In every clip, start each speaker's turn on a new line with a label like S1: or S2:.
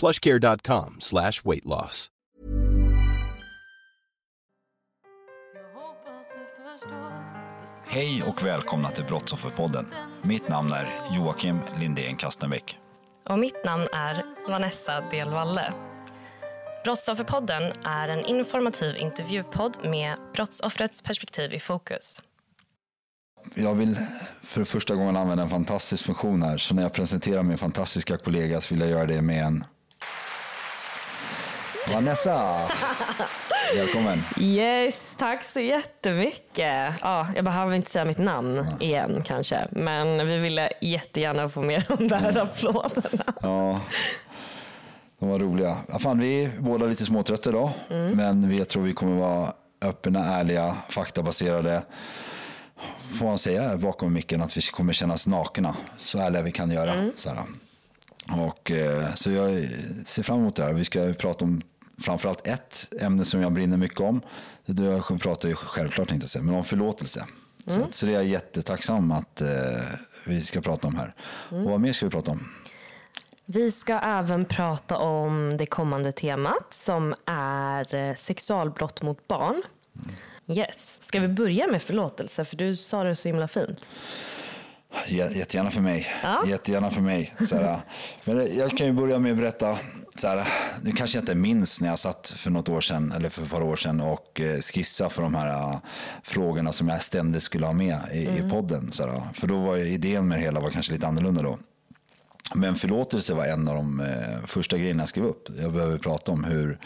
S1: plushcare.com slash weight loss.
S2: Hej och välkomna till Brottsofferpodden. Mitt namn är Joakim Lindén Kastenbäck.
S3: Och mitt namn är Vanessa Delvalle. Brottsofferpodden är en informativ intervjupodd med brottsoffrets perspektiv i fokus.
S2: Jag vill för första gången använda en fantastisk funktion här. Så när jag presenterar min fantastiska kollega så vill jag göra det med en Vanessa! Välkommen!
S3: Yes, tack så jättemycket. Ja, jag behöver inte säga mitt namn igen kanske, men vi ville jättegärna få med de där applåderna.
S2: Ja, de var roliga. Ja, fan, vi är båda lite småtrötta idag, men vi, jag tror vi kommer vara öppna, ärliga, faktabaserade. Får man säga bakom micken att vi kommer kännas nakna, så ärliga vi kan göra. Så, här. Och, eh, så jag ser fram emot det här. Vi ska prata om framförallt ett ämne som jag brinner mycket om. Jag pratar ju självklart inte säga, men om förlåtelse. Så, att, så det är jag jättetacksam att eh, vi ska prata om här. Och vad mer ska vi prata om?
S3: Vi ska även prata om det kommande temat som är eh, sexualbrott mot barn. Yes. Ska vi börja med förlåtelse? För du sa det så himla fint.
S2: Jä- Jättegärna för mig.
S3: Ja.
S2: Jättegärna för mig. Så men jag kan ju börja med att berätta. Så här, nu kanske jag inte minns när jag satt för något år sedan eller för ett par år sedan och eh, skissade för de här eh, frågorna som jag ständigt skulle ha med i, i podden. Så här, för då var idén med det hela var kanske lite annorlunda då. Men förlåtelse var en av de eh, första grejerna jag skrev upp. Jag behöver prata om hur,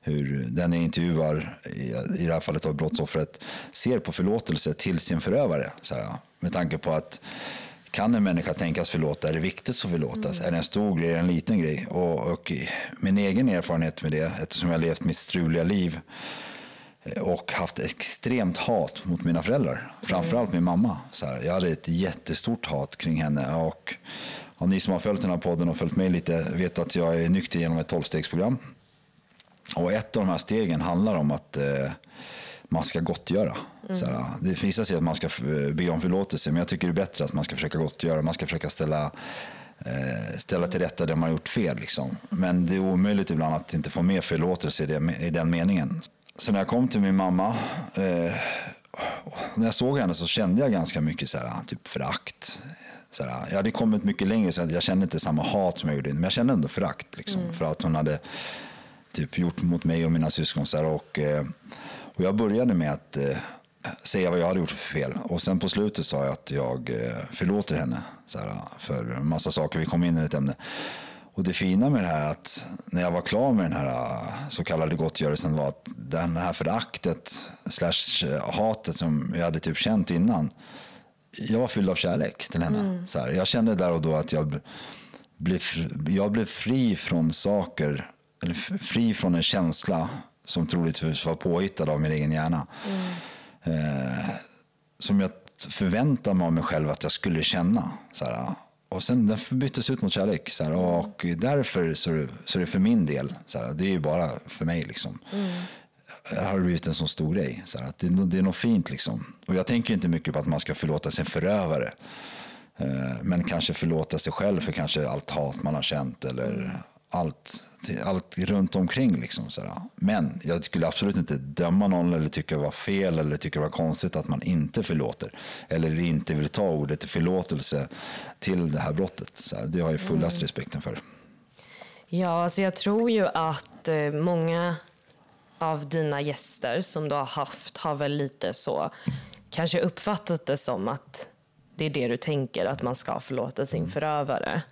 S2: hur den jag intervjuar, i, i det här fallet av brottsoffret, ser på förlåtelse till sin förövare. Så här, med tanke på att kan en människa tänkas förlåta? Är det viktigt att förlåtas? Är det en stor grej eller en liten grej? Och, och min egen erfarenhet med det, eftersom jag har levt mitt struliga liv eh, och haft extremt hat mot mina föräldrar. Framförallt min mamma. Så här, jag hade ett jättestort hat kring henne. Och, och ni som har följt den här podden och följt mig lite vet att jag är nykter genom ett tolvstegsprogram. Och ett av de här stegen handlar om att eh, man ska gottgöra. Så här, det sig att man ska be om förlåtelse, men jag tycker det är bättre att man ska försöka gottgöra. Man ska försöka ställa, eh, ställa till rätta det man har gjort fel. Liksom. Men det är omöjligt ibland att inte få med förlåtelse i, det, i den meningen. Så när jag kom till min mamma, eh, när jag såg henne så kände jag ganska mycket så här, typ förakt. Så här, jag hade kommit mycket längre så jag kände inte samma hat som jag gjorde, men jag kände ändå förakt. Liksom, För att hon hade typ gjort mot mig och mina syskon. Så här, och, eh, och jag började med att eh, säga vad jag hade gjort för fel. Och sen på slutet sa jag att jag eh, förlåter henne så här, för en massa saker. Vi kom in i ett ämne. Och det fina med det här att när jag var klar med den här eh, så kallade gottgörelsen var att den här föraktet slash eh, hatet som jag hade typ känt innan. Jag var fylld av kärlek till henne. Så här, jag kände där och då att jag blev, jag blev fri från saker, eller fri från en känsla som troligtvis var påhittad av min egen hjärna. Eh, som jag förväntade mig av mig själv att jag skulle känna. Så här, och sen den byttes ut mot kärlek. Så här, och därför så, är det- så är det för min del, så här, det är ju bara för mig liksom. Det har blivit en sån stor grej. Så här, att det, det är något fint liksom. Och jag tänker inte mycket på att man ska förlåta sin förövare. Eh, Men kanske förlåta sig själv för kanske allt hat man har känt eller allt, allt runt omkring. Liksom, sådär. Men jag skulle absolut inte döma någon eller tycka det var fel eller tycka det var konstigt att man inte förlåter. Eller inte vill ta ordet förlåtelse till det här brottet. Så det har jag fullast respekten för.
S3: Ja, alltså jag tror ju att eh, många av dina gäster som du har haft har väl lite så kanske uppfattat det som att det är det du tänker, att man ska förlåta sin förövare.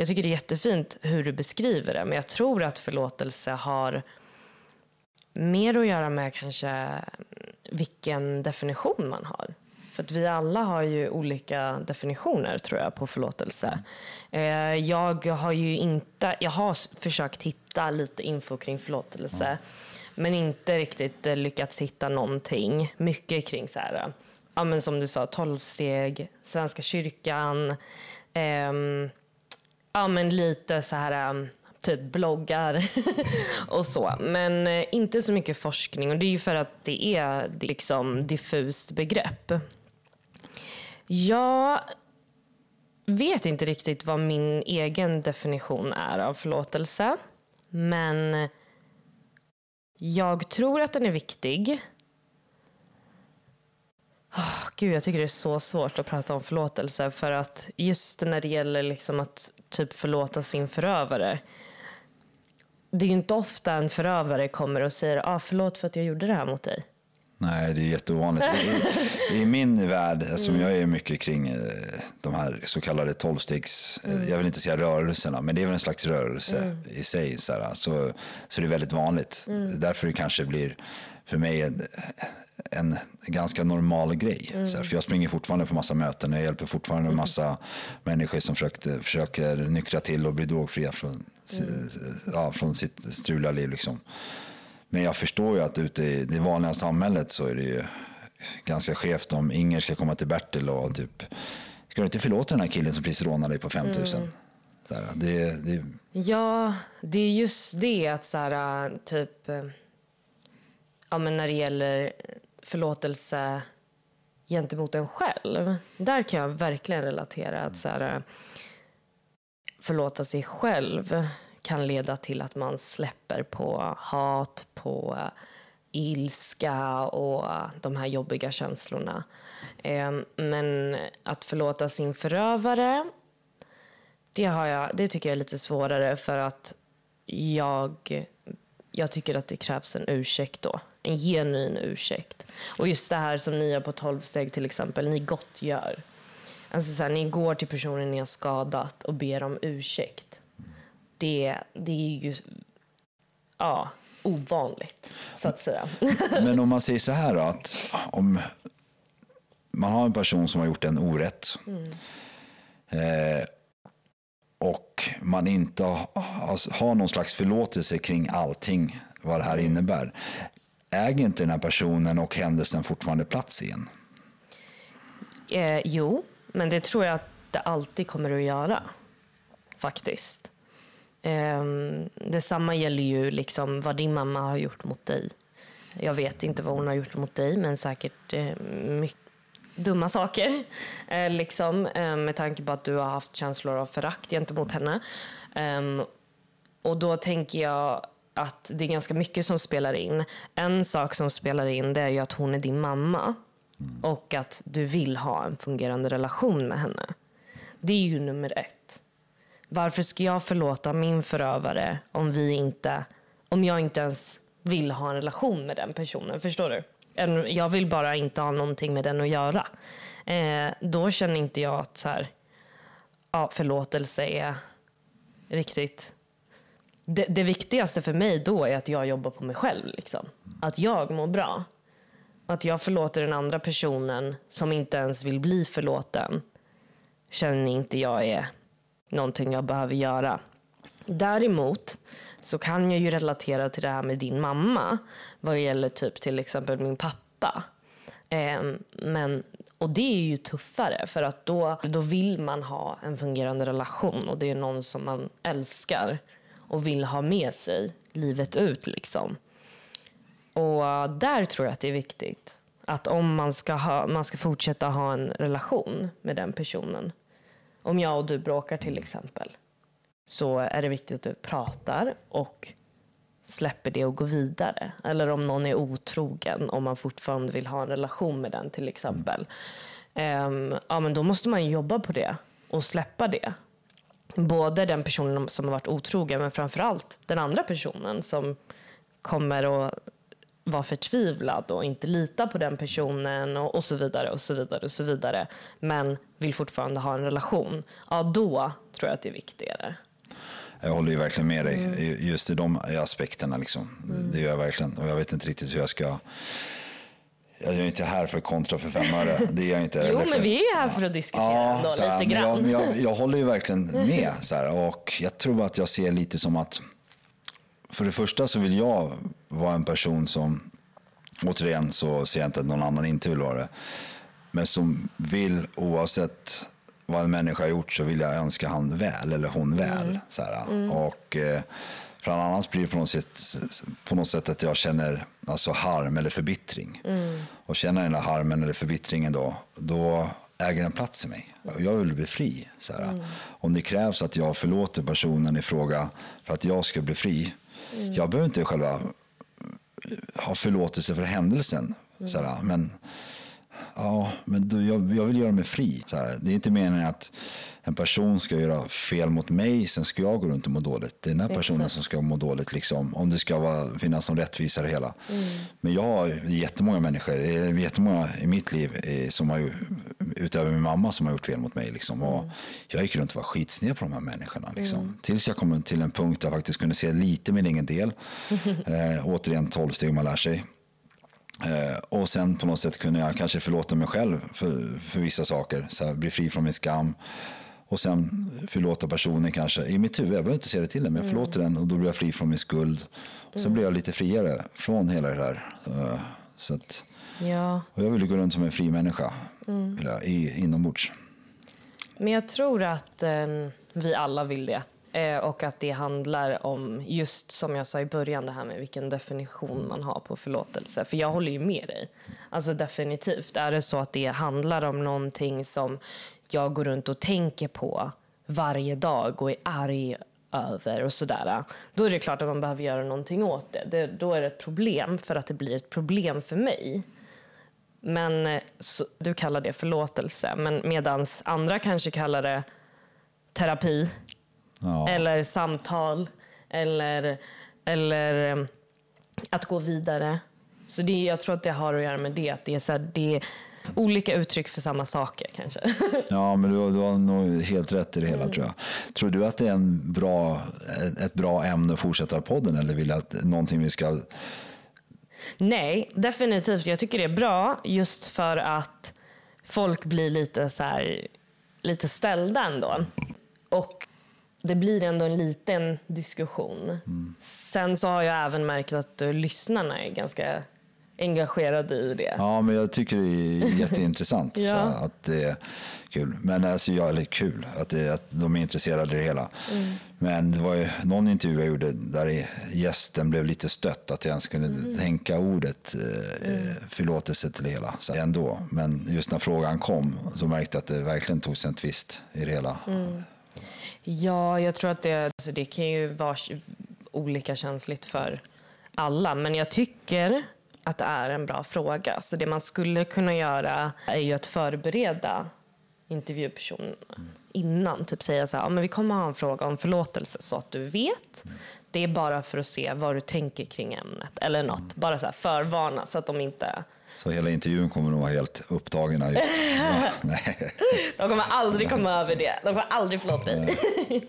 S3: Jag tycker det är jättefint hur du beskriver det, men jag tror att förlåtelse har mer att göra med kanske vilken definition man har. För att vi alla har ju olika definitioner tror jag på förlåtelse. Eh, jag har ju inte, jag har försökt hitta lite info kring förlåtelse men inte riktigt eh, lyckats hitta någonting. Mycket kring så här, ja men som du sa, tolvsteg, Svenska kyrkan, ehm, ja men lite så här um, typ bloggar och så. Men eh, inte så mycket forskning och det är ju för att det är liksom diffust begrepp. Jag vet inte riktigt vad min egen definition är av förlåtelse. Men jag tror att den är viktig. Oh, Gud, jag tycker det är så svårt att prata om förlåtelse för att just när det gäller liksom att typ förlåta sin förövare. Det är ju inte ofta en förövare kommer och säger ah, förlåt för att jag gjorde det här mot dig.
S2: Nej, det är jätteovanligt. I, I min värld, som mm. jag är mycket kring eh, de här så kallade tolvstegs, eh, mm. jag vill inte säga rörelserna, men det är väl en slags rörelse mm. i sig. Så, här, så, så det är väldigt vanligt. Mm. Därför det kanske blir för mig en, en ganska normal grej. Mm. Här, för jag springer fortfarande på massa möten, jag hjälper fortfarande mm. massa människor som försökte, försöker nyktra till och bli drogfria från, mm. ja, från sitt struliga liv. Liksom. Men jag förstår ju att ute i det vanliga samhället så är det ju ganska skevt om Inger ska komma till Bertil och typ, ska du inte förlåta den här killen som precis rånade dig på 5000? Mm. det, det...
S3: Ja, det är just det att så här, typ, ja men när det gäller eh, förlåtelse gentemot en själv. Där kan jag verkligen relatera att så här, eh, förlåta sig själv kan leda till att man släpper på hat, på eh, ilska och de här jobbiga känslorna. Ehm, men att förlåta sin förövare, det, har jag, det tycker jag är lite svårare för att jag, jag tycker att det krävs en ursäkt då. En genuin ursäkt. Och just det här som ni gör på 12 steg till exempel, ni gottgör. Alltså så här, ni går till personen ni har skadat och ber om ursäkt det, det är ju ja, ovanligt, så att säga.
S2: Men om man säger så här då, att om man har en person som har gjort en orätt mm. eh, och man inte har, har någon slags förlåtelse kring allting, vad det här innebär. Äger inte den här personen och händelsen fortfarande plats igen?
S3: Eh, jo, men det tror jag att det alltid kommer att göra. Faktiskt. Eh, detsamma gäller ju liksom vad din mamma har gjort mot dig. Jag vet inte vad hon har gjort mot dig, men säkert eh, mycket dumma saker. Eh, liksom, eh, med tanke på att du har haft känslor av förakt gentemot henne. Eh, och då tänker jag att det är ganska mycket som spelar in. En sak som spelar in det är ju att hon är din mamma. Mm. Och att du vill ha en fungerande relation med henne. Det är ju nummer ett. Varför ska jag förlåta min förövare om, vi inte, om jag inte ens vill ha en relation med den personen? Förstår du? Jag vill bara inte ha någonting med den att göra. Eh, då känner inte jag att så här, ja, förlåtelse är riktigt... Det, det, viktigaste för mig då är att jag jobbar på mig själv. Liksom. Att jag mår bra. Att jag förlåter den andra personen som inte ens vill bli förlåten känner inte jag är någonting jag behöver göra. Däremot så kan jag ju relatera till det här med din mamma vad det gäller typ till exempel min pappa. Eh, men, och det är ju tuffare för att då, då vill man ha en fungerande relation och det är någon som man älskar och vill ha med sig livet ut. Liksom. Och där tror jag att det är viktigt att om man ska, ha, man ska fortsätta ha en relation med den personen om jag och du bråkar till exempel så är det viktigt att du pratar och släpper det och går vidare. Eller om någon är otrogen, om man fortfarande vill ha en relation med den till exempel. Um, ja, men då måste man jobba på det och släppa det. Både den personen som har varit otrogen men framförallt den andra personen som kommer och vara förtvivlad och inte lita på den personen och, och så vidare och så vidare och så vidare. Men vill fortfarande ha en relation. Ja, då tror jag att det är viktigare.
S2: Jag håller ju verkligen med dig mm. just i de aspekterna. Liksom. Mm. Det gör jag verkligen. Och jag vet inte riktigt hur jag ska... Jag är inte här för kontra för fem öre. Det är jag inte.
S3: jo,
S2: för...
S3: men vi är här för att diskutera ja, ändå, lite
S2: grann. Jag, jag, jag, håller ju verkligen med. Så här, och jag tror att jag ser lite som att... För det första så vill jag vara en person som... Återigen så ser jag inte att någon annan inte vill vara det. Men som vill oavsett vad en människa har gjort så vill jag önska han väl eller hon väl. Mm. Så mm. Och, eh, för annars blir det på något, sätt, på något sätt att jag känner alltså harm eller förbittring. Mm. Och känner den där harmen eller förbittringen då, då äger den plats i mig. Jag vill bli fri. Så mm. Om det krävs att jag förlåter personen i fråga för att jag ska bli fri. Mm. Jag behöver inte själva ha förlåtelse för händelsen. Så men Ja, men då, jag, jag, vill göra mig fri. Det är inte meningen att en person ska göra fel mot mig, sen ska jag gå runt och må dåligt. Det är den här personen Exakt. som ska må dåligt, liksom, om det ska vara, finnas någon rättvisa i det hela. Mm. Men jag har jättemånga människor, jättemånga i mitt liv som har, utöver min mamma, som har gjort fel mot mig. Liksom. Och mm. Jag gick runt och var skitsned på de här människorna. Liksom. Mm. Tills jag kom till en punkt där jag faktiskt kunde se lite min egen del. eh, återigen, tolv steg man lär sig. Eh, och sen på något sätt kunde jag kanske förlåta mig själv för, för vissa saker. Så här, bli fri från min skam. Och sen förlåta personen kanske i mitt huvud. Jag behöver inte säga det till den, men jag förlåter den och då blir jag fri från min skuld. Och sen mm. blir jag lite friare från hela det där. Uh, så att,
S3: ja.
S2: och jag vill gå runt som en fri människa mm. i, inombords.
S3: Men jag tror att um, vi alla vill det. Eh, och att det handlar om, just som jag sa i början, det här med vilken definition man har på förlåtelse. För jag håller ju med dig. Alltså definitivt. Är det så att det handlar om någonting som jag går runt och tänker på varje dag och är arg över och sådär. Då är det klart att man behöver göra någonting åt det. det då är det ett problem för att det blir ett problem för mig. Men så, du kallar det förlåtelse, men medans andra kanske kallar det terapi Ja. Eller samtal. Eller, eller um, att gå vidare. Så det, jag tror att det har att göra med det. Att det är, så här, det är olika uttryck för samma saker kanske.
S2: Ja, men du, du har nog helt rätt i det hela mm. tror jag. Tror du att det är en bra, ett bra ämne att fortsätta podden eller vill att någonting vi ska...
S3: Nej, definitivt. Jag tycker det är bra just för att folk blir lite så här, lite ställda ändå. Och det blir ändå en liten diskussion. Mm. Sen så har jag även märkt att uh, lyssnarna är ganska engagerade i det.
S2: Ja, men jag tycker det är jätteintressant. ja. att det är kul. Men alltså, ja, eller kul, att, det, att de är intresserade i det hela. Mm. Men det var ju någon intervju jag gjorde där gästen blev lite stött att jag ens kunde mm. tänka ordet eh, mm. förlåtelse till det hela. Så ändå. Men just när frågan kom så märkte jag att det verkligen togs en twist i det hela.
S3: Mm. Ja, jag tror att det, alltså det kan ju vara olika känsligt för alla. Men jag tycker att det är en bra fråga. Så det man skulle kunna göra är ju att förbereda intervjupersonen mm. innan. Typ säga så här, ja, men vi kommer ha en fråga om förlåtelse så att du vet. Mm. Det är bara för att se vad du tänker kring ämnet eller något. Mm. Bara så här förvarna så att de inte
S2: så hela intervjun kommer nog vara helt upptagna. Just. Ja,
S3: nej. De kommer aldrig komma över det. De kommer aldrig förlåta dig.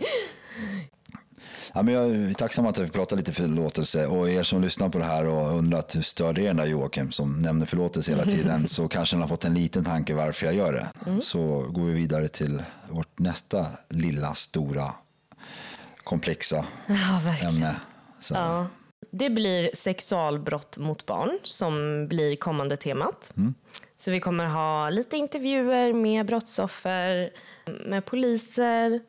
S2: Ja, men jag är tacksam att vi pratar lite förlåtelse och er som lyssnar på det här och undrat hur störde er där Joakim som nämner förlåtelse hela tiden så kanske ni har fått en liten tanke varför jag gör det. Mm. Så går vi vidare till vårt nästa lilla, stora, komplexa
S3: ja,
S2: ämne.
S3: Så. Ja. Det blir sexualbrott mot barn som blir kommande temat. Mm. Så vi kommer ha lite intervjuer med brottsoffer, med poliser,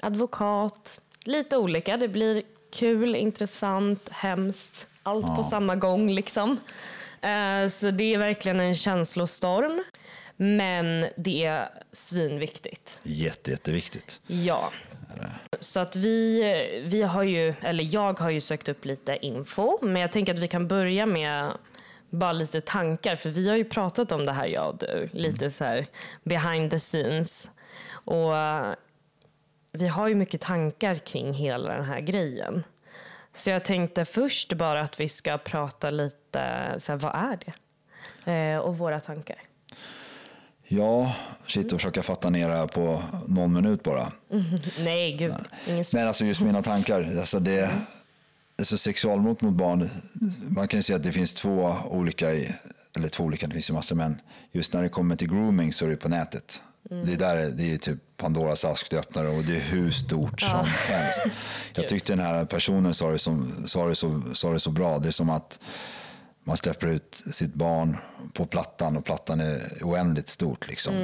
S3: advokat, lite olika. Det blir kul, intressant, hemskt, allt ja. på samma gång liksom. Eh, så det är verkligen en känslostorm. Men det är svinviktigt.
S2: Jätte, jätteviktigt.
S3: Ja. Så att vi, vi har ju, eller jag har ju sökt upp lite info, men jag tänker att vi kan börja med bara lite tankar, för vi har ju pratat om det här jag och du, lite så här behind the scenes. Och vi har ju mycket tankar kring hela den här grejen. Så jag tänkte först bara att vi ska prata lite, så här, vad är det? Eh, och våra tankar.
S2: Ja, shit och försöka fatta ner det här på någon minut bara.
S3: Nej, gud. Ingen
S2: Men alltså just mina tankar, alltså det, alltså sexualbrott mot barn, man kan ju säga att det finns två olika, i- eller två olika, det finns ju massor, men just när det kommer till grooming så är det på nätet. Det är där det är typ Pandoras ask du öppnar och det är hur stort som helst. Jag tyckte den här personen sa det, som, sa, det så, sa det så bra, det är som att man släpper ut sitt barn på plattan och plattan är oändligt stort. Liksom.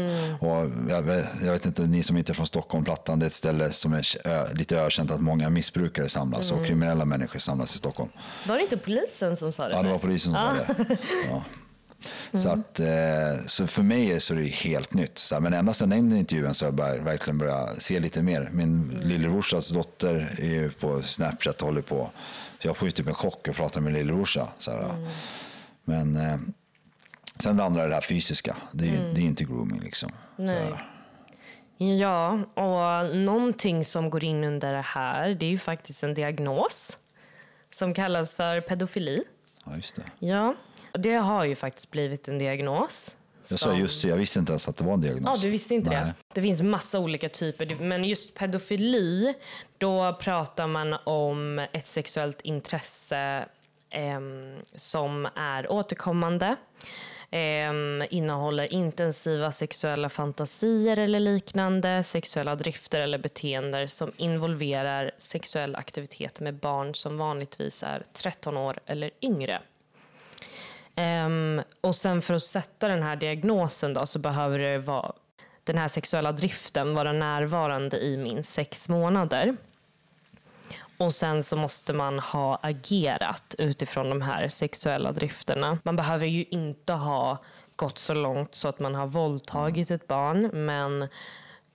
S2: Och jag, vet, jag vet inte, ni som inte är från Stockholm, Plattan det är ett ställe som är ö, lite ökänt att många missbrukare samlas och kriminella människor samlas i Stockholm.
S3: Var det inte polisen som sa det?
S2: Ja, det var polisen som sa det. Ja. Så, att, eh, så för mig är så är det helt nytt. Så här, men ända sedan den intervjun så har jag börjat, verkligen börjat se lite mer. Min lillebrorsas dotter är ju på Snapchat och håller på. Så jag får ju typ en chock att prata med lillebrorsa. Så här, Men eh, sen det andra är det här fysiska. Det är, det är inte grooming liksom.
S3: Ja, och någonting som går in under det här, det är ju faktiskt en diagnos som kallas för pedofili.
S2: Ja, just det.
S3: Ja, det har ju faktiskt blivit en diagnos.
S2: Jag sa just det, jag visste inte ens att det var en
S3: Ja,
S2: diagnos.
S3: du visste inte
S2: Nej.
S3: det? Det finns massa olika typer, men just pedofili, då pratar man om ett sexuellt intresse ehm, som är återkommande, ehm, innehåller intensiva sexuella fantasier eller liknande, sexuella drifter eller beteenden som involverar sexuell aktivitet med barn som vanligtvis är 13 år eller yngre. Um, och sen för att sätta den här diagnosen då, så behöver det vara den här sexuella driften vara närvarande i minst sex månader. Och sen så måste man ha agerat utifrån de här sexuella drifterna. Man behöver ju inte ha gått så långt så att man har våldtagit ett barn, men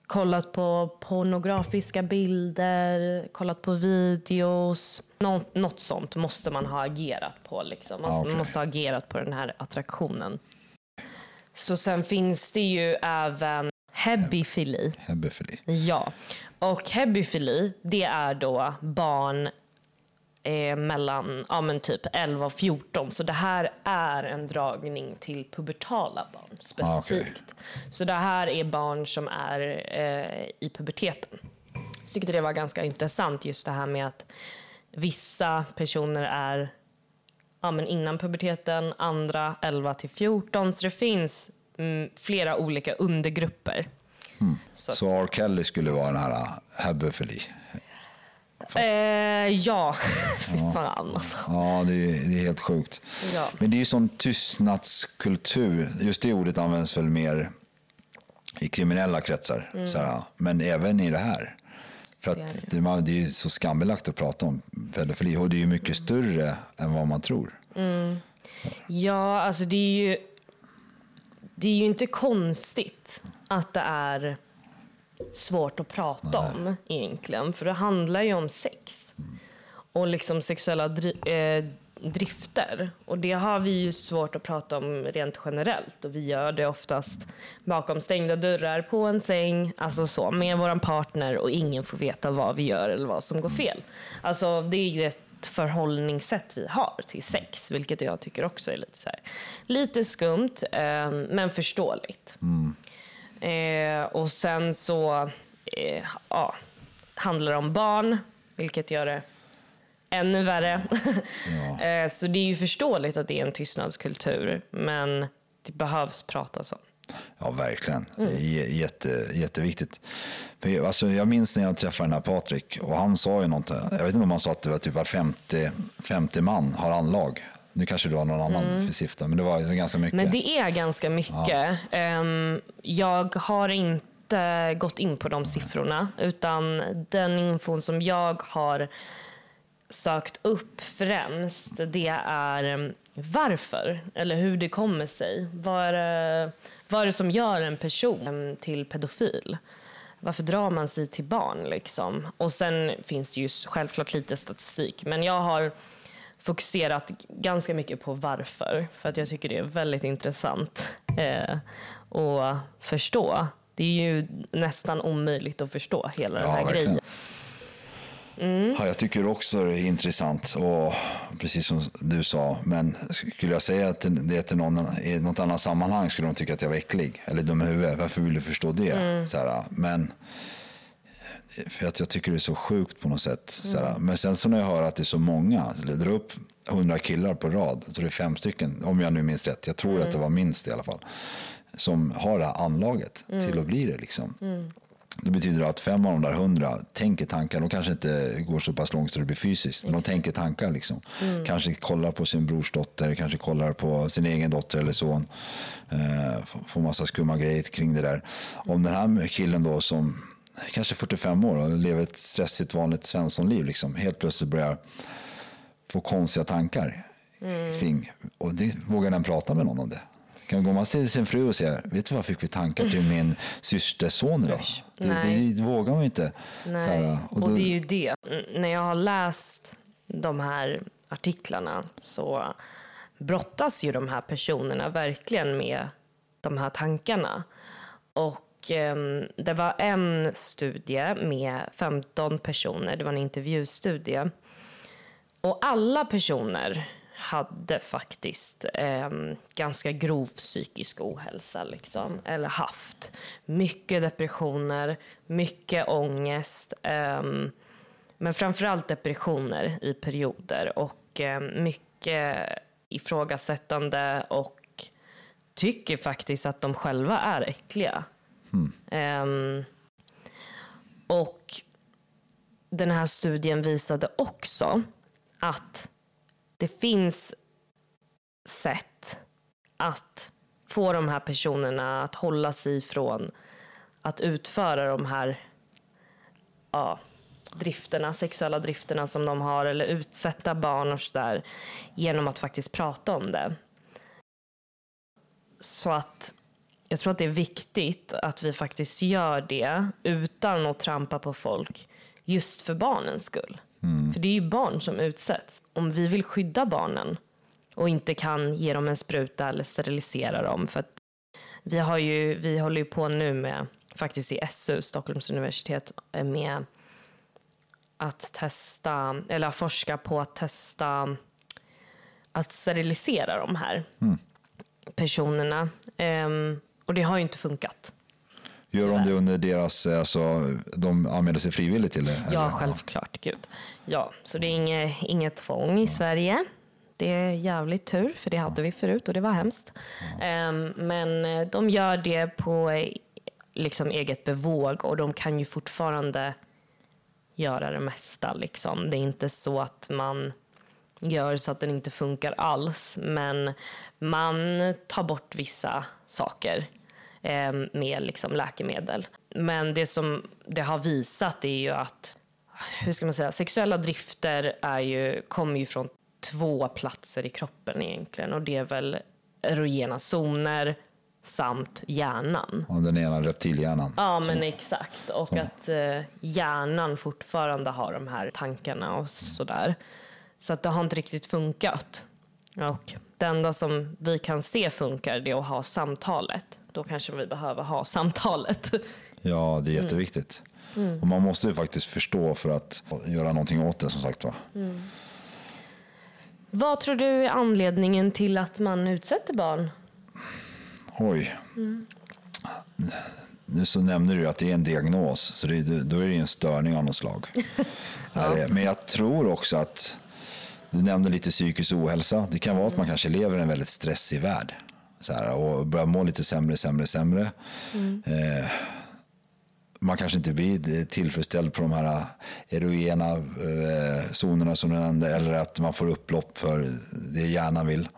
S3: kollat på pornografiska bilder, kollat på videos. Nå- något sånt måste man ha agerat på. Liksom. Alltså,
S2: Ah, okej.
S3: Man måste ha agerat på den här attraktionen. Så sen finns det ju även hebifili.
S2: Hebefili.
S3: Ja, och hebifili det är då barn eh, mellan ja, men typ 11 och 14. Så det här är en dragning till pubertala barn
S2: Ah,
S3: specifikt. Så det här är barn som är eh, i puberteten. Jag tyckte det var ganska intressant just det här med att vissa personer är ja, men innan puberteten, andra 11 till 14. Så det finns mm, flera olika undergrupper. Så att
S2: Så R. Kelly skulle vara den här äh, hebefili.
S3: Eh, ja, fy fan alltså.
S2: Ja, det är, det är helt sjukt.
S3: Ja.
S2: Men det är ju sån tystnadskultur. Just det ordet används väl mer i kriminella kretsar.
S3: Mm.
S2: Så här, men även i det här. För att
S3: Det är
S2: det, man, det är ju så skambelagt att prata om pedofili. Och det är ju mycket större än vad man tror.
S3: Ja, alltså det är ju... Det är ju inte konstigt att det är svårt att prata om egentligen. För det handlar ju om sex. Och liksom sexuella dri- eh, drifter. Och det har vi ju svårt att prata om rent generellt. Och vi gör det oftast bakom stängda dörrar, på en säng, alltså så, med vår partner och ingen får veta vad vi gör eller vad som går fel. Alltså det är ju ett förhållningssätt vi har till sex, vilket jag tycker också är lite, så här, lite skumt, eh, men förståeligt. Eh, och sen så eh, ja, handlar det om barn, vilket gör det ännu värre. eh, så det är ju förståeligt att det är en tystnadskultur, men det behövs pratas om.
S2: Ja, verkligen. Det är j- jätte, jätteviktigt. För alltså, jag minns när jag träffade den här Patrik och han sa ju något. Jag vet inte om han sa att det var typ var femte, femte man har anlag. Nu kanske du har någon annan för siffra, men det var, det var ganska mycket.
S3: Men det är ganska mycket. Ehm, jag har inte gått in på de siffrorna, utan den infon som jag har sökt upp främst, det är em, varför, eller hur det kommer sig. Vad är det, vad är det som gör en person till pedofil? Varför drar man sig till barn? Liksom? Och sen finns det ju självklart lite statistik, men jag har fokuserat ganska mycket på varför. För att jag tycker det är väldigt intressant eh, att förstå. Det är ju nästan omöjligt att förstå hela den
S2: Ja,
S3: här
S2: verkligen.
S3: grejen.
S2: Ja, jag tycker också det är intressant och precis som du sa, men skulle jag säga att det till någon i något annat sammanhang skulle de tycka att jag var äcklig eller dum i huvudet. Varför vill du förstå det? Så här, men för att jag tycker det är så sjukt på något sätt. Så här, men sen så när jag hör att det är så många, dra upp hundra killar på rad, tror det är fem stycken, om jag nu minns rätt, jag tror att det var minst i alla fall, som har det här anlaget till att bli det. Liksom. Det betyder att fem av de där hundra tänker tankar. De kanske inte går så pass långt så det blir fysiskt, men de tänker tankar. Liksom. Kanske kollar på sin brors dotter, kanske kollar på sin egen dotter eller son. Eh, får massa skumma grejer kring det där. Om den här killen då som kanske 45 år och lever ett stressigt vanligt svenssonliv, liksom, helt plötsligt börjar få konstiga tankar kring. Och det, vågar den prata med någon om det? Kan gå man till sin fru och säga, vet du vad fick vi tankar till min systers son idag? Det, det, det vågar man inte. Här,
S3: och,
S2: då-
S3: det är ju det. Mm, När jag har läst de här artiklarna så brottas ju de här personerna verkligen med de här tankarna. Och Ehm, det var en studie med 15 personer, det var en intervjustudie. Och alla personer hade faktiskt eh, ganska grov psykisk ohälsa, liksom, eller haft. Mycket depressioner, mycket ångest, eh, men framförallt depressioner i perioder och eh, mycket ifrågasättande och tycker faktiskt att de själva är äckliga. Ehm, och den här studien visade också att det finns sätt att få de här personerna att hålla sig ifrån att utföra de här ja, drifterna, sexuella drifterna som de har eller utsätta barn och sådär genom att faktiskt prata om det. Så att jag tror att det är viktigt att vi faktiskt gör det utan att trampa på folk just för barnens skull. För det är ju barn som utsätts. Om vi vill skydda barnen och inte kan ge dem en spruta eller sterilisera dem. För att vi, har ju, vi håller ju på nu med, faktiskt i SU, Stockholms universitet, med att testa, eller forska på att testa att sterilisera de här personerna. Ehm, och det har ju inte funkat.
S2: Gör de det under deras, eh, alltså, de anmäler sig frivilligt till det?
S3: Ja,
S2: eller?
S3: självklart. Gud. Ja, så det är inget, inget tvång i Sverige. Det är jävligt tur, för det hade vi förut och det var hemskt. Ehm, men eh, de gör det på eh, liksom eget bevåg och de kan ju fortfarande göra det mesta. Liksom. Det är inte så att man gör så att den inte funkar alls, men man tar bort vissa saker eh, med liksom läkemedel. Men det som det har visat är ju att hur ska man säga, sexuella drifter är ju, kommer ju från två platser i kroppen egentligen och det är väl erogena zoner samt hjärnan.
S2: Ja, den ena reptilhjärnan.
S3: Ja, men exakt. Och att eh, hjärnan fortfarande har de här tankarna och sådär. Så att det har inte riktigt funkat. Och det enda som vi kan se funkar det är att ha samtalet. Då kanske vi behöver ha samtalet.
S2: Ja, det är
S3: Mm.
S2: jätteviktigt. Och man måste ju faktiskt förstå för att göra någonting åt det som sagt var.
S3: Vad tror du är anledningen till att man utsätter barn?
S2: Oj. Nu så nämnde du att det är en diagnos, så det, då är det en störning av något slag. Det- Men jag tror också att, du nämnde lite psykisk ohälsa. Det kan vara att man kanske lever i en väldigt stressig värld. Så här, och börjar må lite sämre, sämre, sämre. Eh, man kanske inte blir tillfredsställd på de här erogena eh, zonerna som du nämnde, eller att man får upplopp för det hjärnan vill.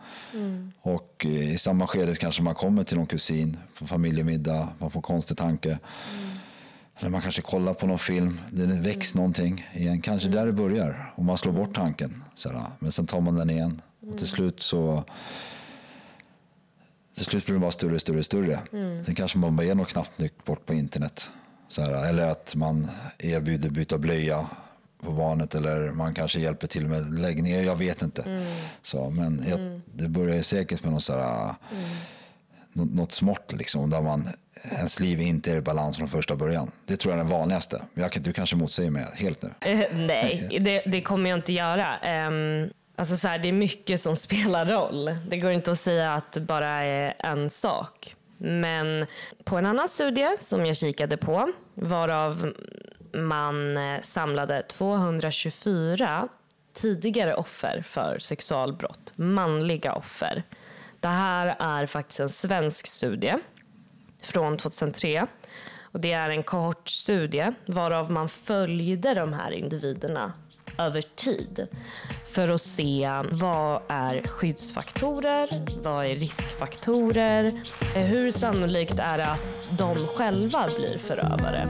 S2: Och eh, i samma skede kanske man kommer till någon kusin på familjemiddag, man får konstig tanke. Eller man kanske kollar på någon film, det väcks någonting igen. Kanske där det börjar, och man slår bort tanken. Sådär. Men sen tar man den igen. Och till slut så till slut blir det bara större, större, större. Sen kanske man bara ger något knapptryck bort på internet. Så här, eller att man erbjuder byta blöja på barnet eller man kanske hjälper till med läggning. Jag vet inte. Så, men jag, det börjar säkert med någon så här, något smått liksom, där man, ens liv inte är i balans från första början. Det tror jag är den vanligaste. Jag, du kanske motsäger mig helt nu.
S3: Eh, nej, det, det, kommer jag inte göra. Um, alltså så här, det är mycket som spelar roll. Det går inte att säga att det bara är en sak. Men på en annan studie som jag kikade på, varav man eh, samlade 224 tidigare offer för sexualbrott, manliga offer. Det här är faktiskt en svensk studie från 2003. Och det är en kohortstudie varav man följde de här individerna över tid för att se vad är skyddsfaktorer, vad är riskfaktorer, hur sannolikt är det att de själva blir förövare.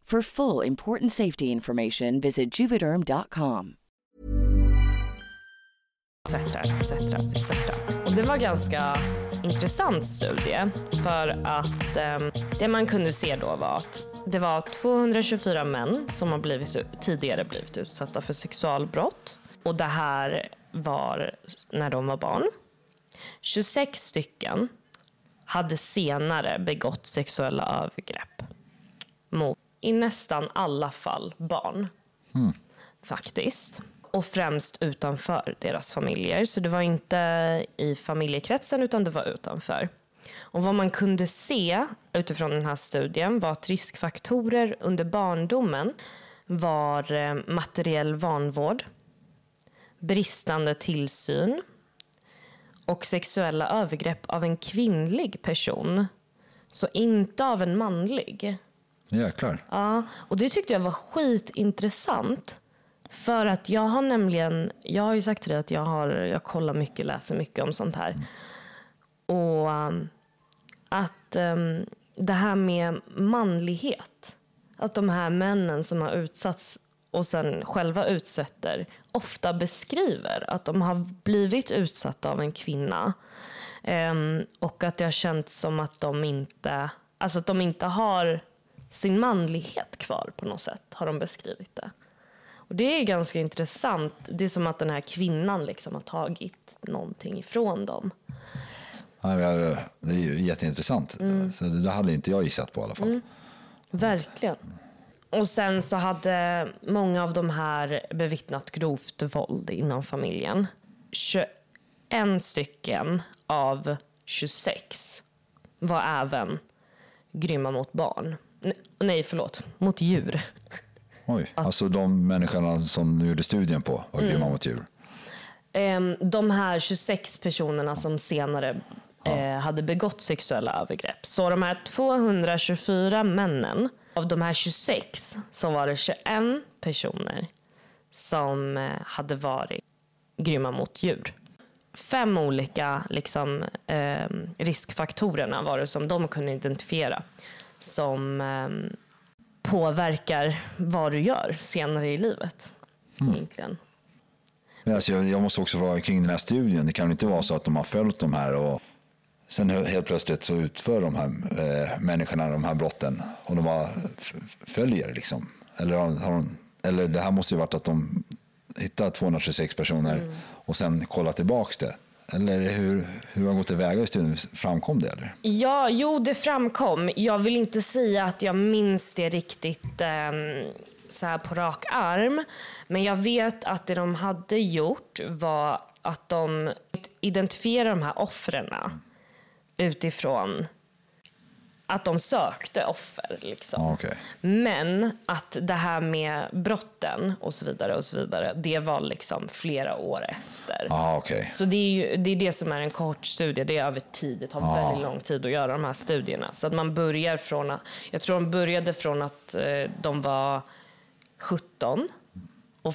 S4: For full important safety information, visit juvederm.com.
S3: Etc, etc, etc. Och det var ganska intressant studie för att eh, det man kunde se då var att det var 224 män som har blivit, tidigare blivit utsatta för sexualbrott. Och det här var när de var barn. 26 stycken hade senare begått sexuella övergrepp mot i nästan alla fall barn. Mm. Faktiskt. Och främst utanför deras familjer. Så det var inte i familjekretsen utan det var utanför. Och vad man kunde se utifrån den här studien var att riskfaktorer under barndomen var eh, materiell vanvård, bristande tillsyn och sexuella övergrepp av en kvinnlig person. Så inte av en manlig.
S2: Jäklar.
S3: Ja, och det tyckte jag var skitintressant. För att jag har nämligen, jag har ju sagt till dig att jag, har, jag kollar mycket, läser mycket om sånt här. Mm. Och um, att um, det här med manlighet, att de här männen som har utsatts och sen själva utsätter ofta beskriver att de har blivit utsatta av en kvinna. Um, och att det har känts som att de inte, alltså att de inte har sin manlighet kvar på något sätt, har de beskrivit det. Och Det är ganska intressant. Det är som att den här kvinnan liksom har tagit någonting ifrån dem.
S2: Ja, det är ju jätteintressant. Mm. Så det hade inte jag gissat på i alla fall. Mm.
S3: Verkligen. Och sen så hade många av de här bevittnat grovt våld inom familjen. 21 stycken av 26 var även grymma mot barn. Nej, förlåt. Mot djur.
S2: Oj, alltså de människorna som du gjorde studien på var grymma mm. mot djur?
S3: Ehm, de här 26 personerna som senare ja. Eh, hade begått sexuella övergrepp. Så de här 224 männen, av de här 26 så var det 21 personer som eh, hade varit grymma mot djur. fem olika liksom, eh, riskfaktorerna var det som de kunde identifiera som eh, påverkar vad du gör senare i livet.
S2: Mm.
S3: Egentligen.
S2: Men alltså, jag, jag måste också fråga kring den här studien. Det kan inte vara så att de har följt de här och sen helt plötsligt så utför de här eh, människorna de här brotten och de bara följer liksom. Eller, har, har de, eller det här måste ju varit att de hittar 226 personer och sen kollar tillbaks det. Eller hur, hur har gått tillväga i studien? Framkom det eller?
S3: Ja, jo det framkom. Jag vill inte säga att jag minns det riktigt ehm, så här på rak arm. Men jag vet att det de hade gjort var att de identifierade de här offren utifrån att de sökte offer. Liksom.
S2: Ja, okej.
S3: Men att det här med brotten och så vidare och så vidare, det var liksom flera år efter.
S2: Ja, okej.
S3: Så det är ju det, är det som är en kort studie, det är över tid. Det tar
S2: Ja.
S3: väldigt lång tid att göra de här studierna. Så att man börjar från, att- jag tror de började från att eh, de var 17 och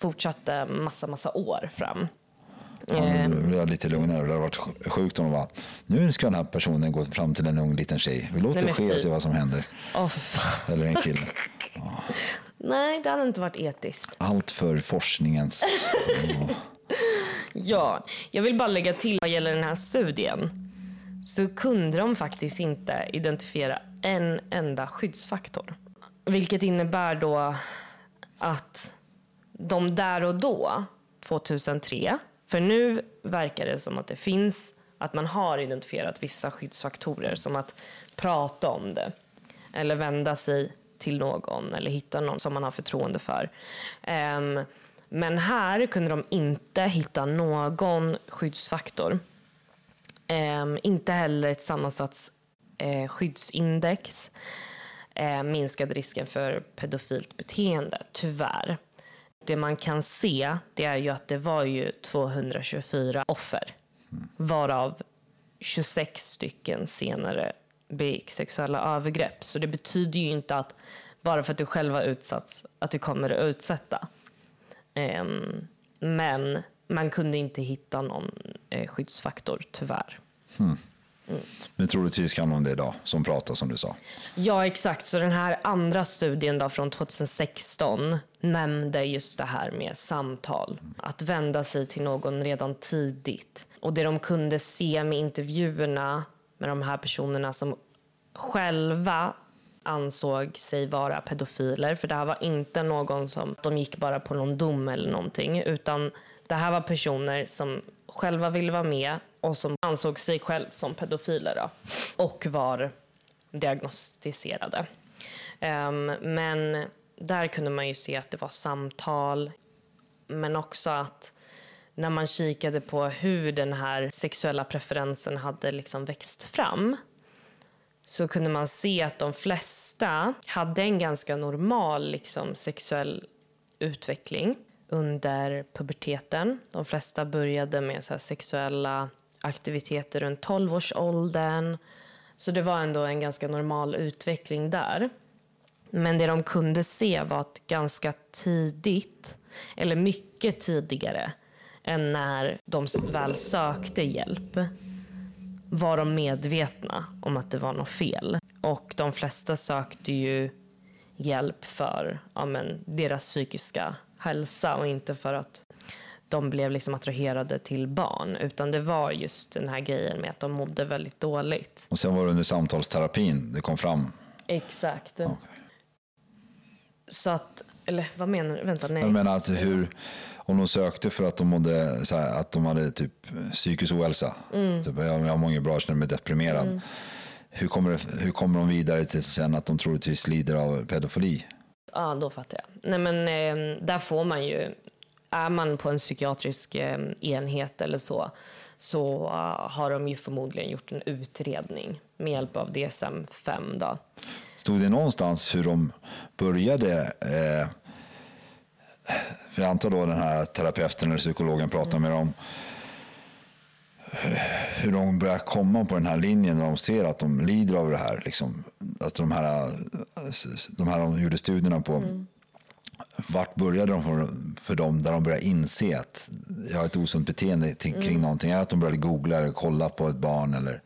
S3: fortsatte massa, massa år fram.
S2: Nu blir jag lite lugnare. Det hade varit sj- sjukt om de bara, nu ska den här personen gå fram till en ung liten tjej. Vi låter
S3: Nej,
S2: det ske och
S3: fy.
S2: se vad som händer.
S3: Fan.
S2: Eller en kille.
S3: Nej, det hade inte varit etiskt.
S2: Allt för forskningens...
S3: Ja, jag vill bara lägga till vad gäller den här studien. Så kunde de faktiskt inte identifiera en enda skyddsfaktor. Vilket innebär då att de där och då, 2003, för nu verkar det som att det finns, att man har identifierat vissa skyddsfaktorer som att prata om det eller vända sig till någon eller hitta någon som man har förtroende för. Um, men här kunde de inte hitta någon skyddsfaktor. Um, inte heller ett sammansatt uh, eh, skyddsindex eh, minskade risken för pedofilt beteende, tyvärr. Det man kan se det är ju att det var ju 224 offer varav 26 stycken senare begick sexuella övergrepp. Så det betyder ju inte att bara för att du själv har utsatts att du kommer att utsätta. Um, men man kunde inte hitta någon eh, skyddsfaktor, tyvärr. Hmm.
S2: Men troligtvis kan de det idag, som pratar som du sa.
S3: Ja, exakt. Så den här andra studien då från 2016 nämnde just det här med samtal. Att vända sig till någon redan tidigt. Och det de kunde se med intervjuerna med de här personerna som själva ansåg sig vara pedofiler. För det här var inte någon som de gick bara på någon dom eller någonting. Utan det här var personer som själva ville vara med och som ansåg sig själv som pedofiler. Då, och var diagnostiserade. Um, men där kunde man ju se att det var samtal, men också att när man kikade på hur den här sexuella preferensen hade liksom växt fram så kunde man se att de flesta hade en ganska normal liksom, sexuell utveckling under puberteten. De flesta började med så här, sexuella aktiviteter runt 12-årsåldern. Så det var ändå en ganska normal utveckling där. Men det de kunde se var att ganska tidigt, eller mycket tidigare än när de väl sökte hjälp, var de medvetna om att det var något fel. Och de flesta sökte ju hjälp för ja, men, deras psykiska hälsa och inte för att de blev liksom attraherade till barn. Utan det var just den här grejen med att de mådde väldigt dåligt.
S2: Och sen var det under samtalsterapin det kom fram.
S3: Exakt. Så att, eller vad menar du? Vänta, nej.
S2: Jag menar att hur, om de sökte för att de mådde, så här, att de hade typ psykisk ohälsa.
S3: Mm.
S2: Typ, jag, jag har många bra, jag känner mig deprimerad. Hur, kommer det, hur kommer de vidare till sen att de troligtvis lider av pedofili?
S3: Ja, då fattar jag. Nej, men eh, där får man ju... Är man på en psykiatrisk eh, enhet eller så så eh, har de ju förmodligen gjort en utredning med hjälp av DSM-5. Då.
S2: Stod det någonstans hur de började eh, för jag antar då den här terapeuten eller psykologen pratar med dem hur de börjar komma på den här linjen när de ser att de lider av det här. Liksom, att de här, de här de gjorde studierna på vart började de för, för dem där de började inse att jag har ett osunt beteende till, kring
S3: Mm.
S2: någonting? Är det att de började googla eller kolla på ett barn? Eller?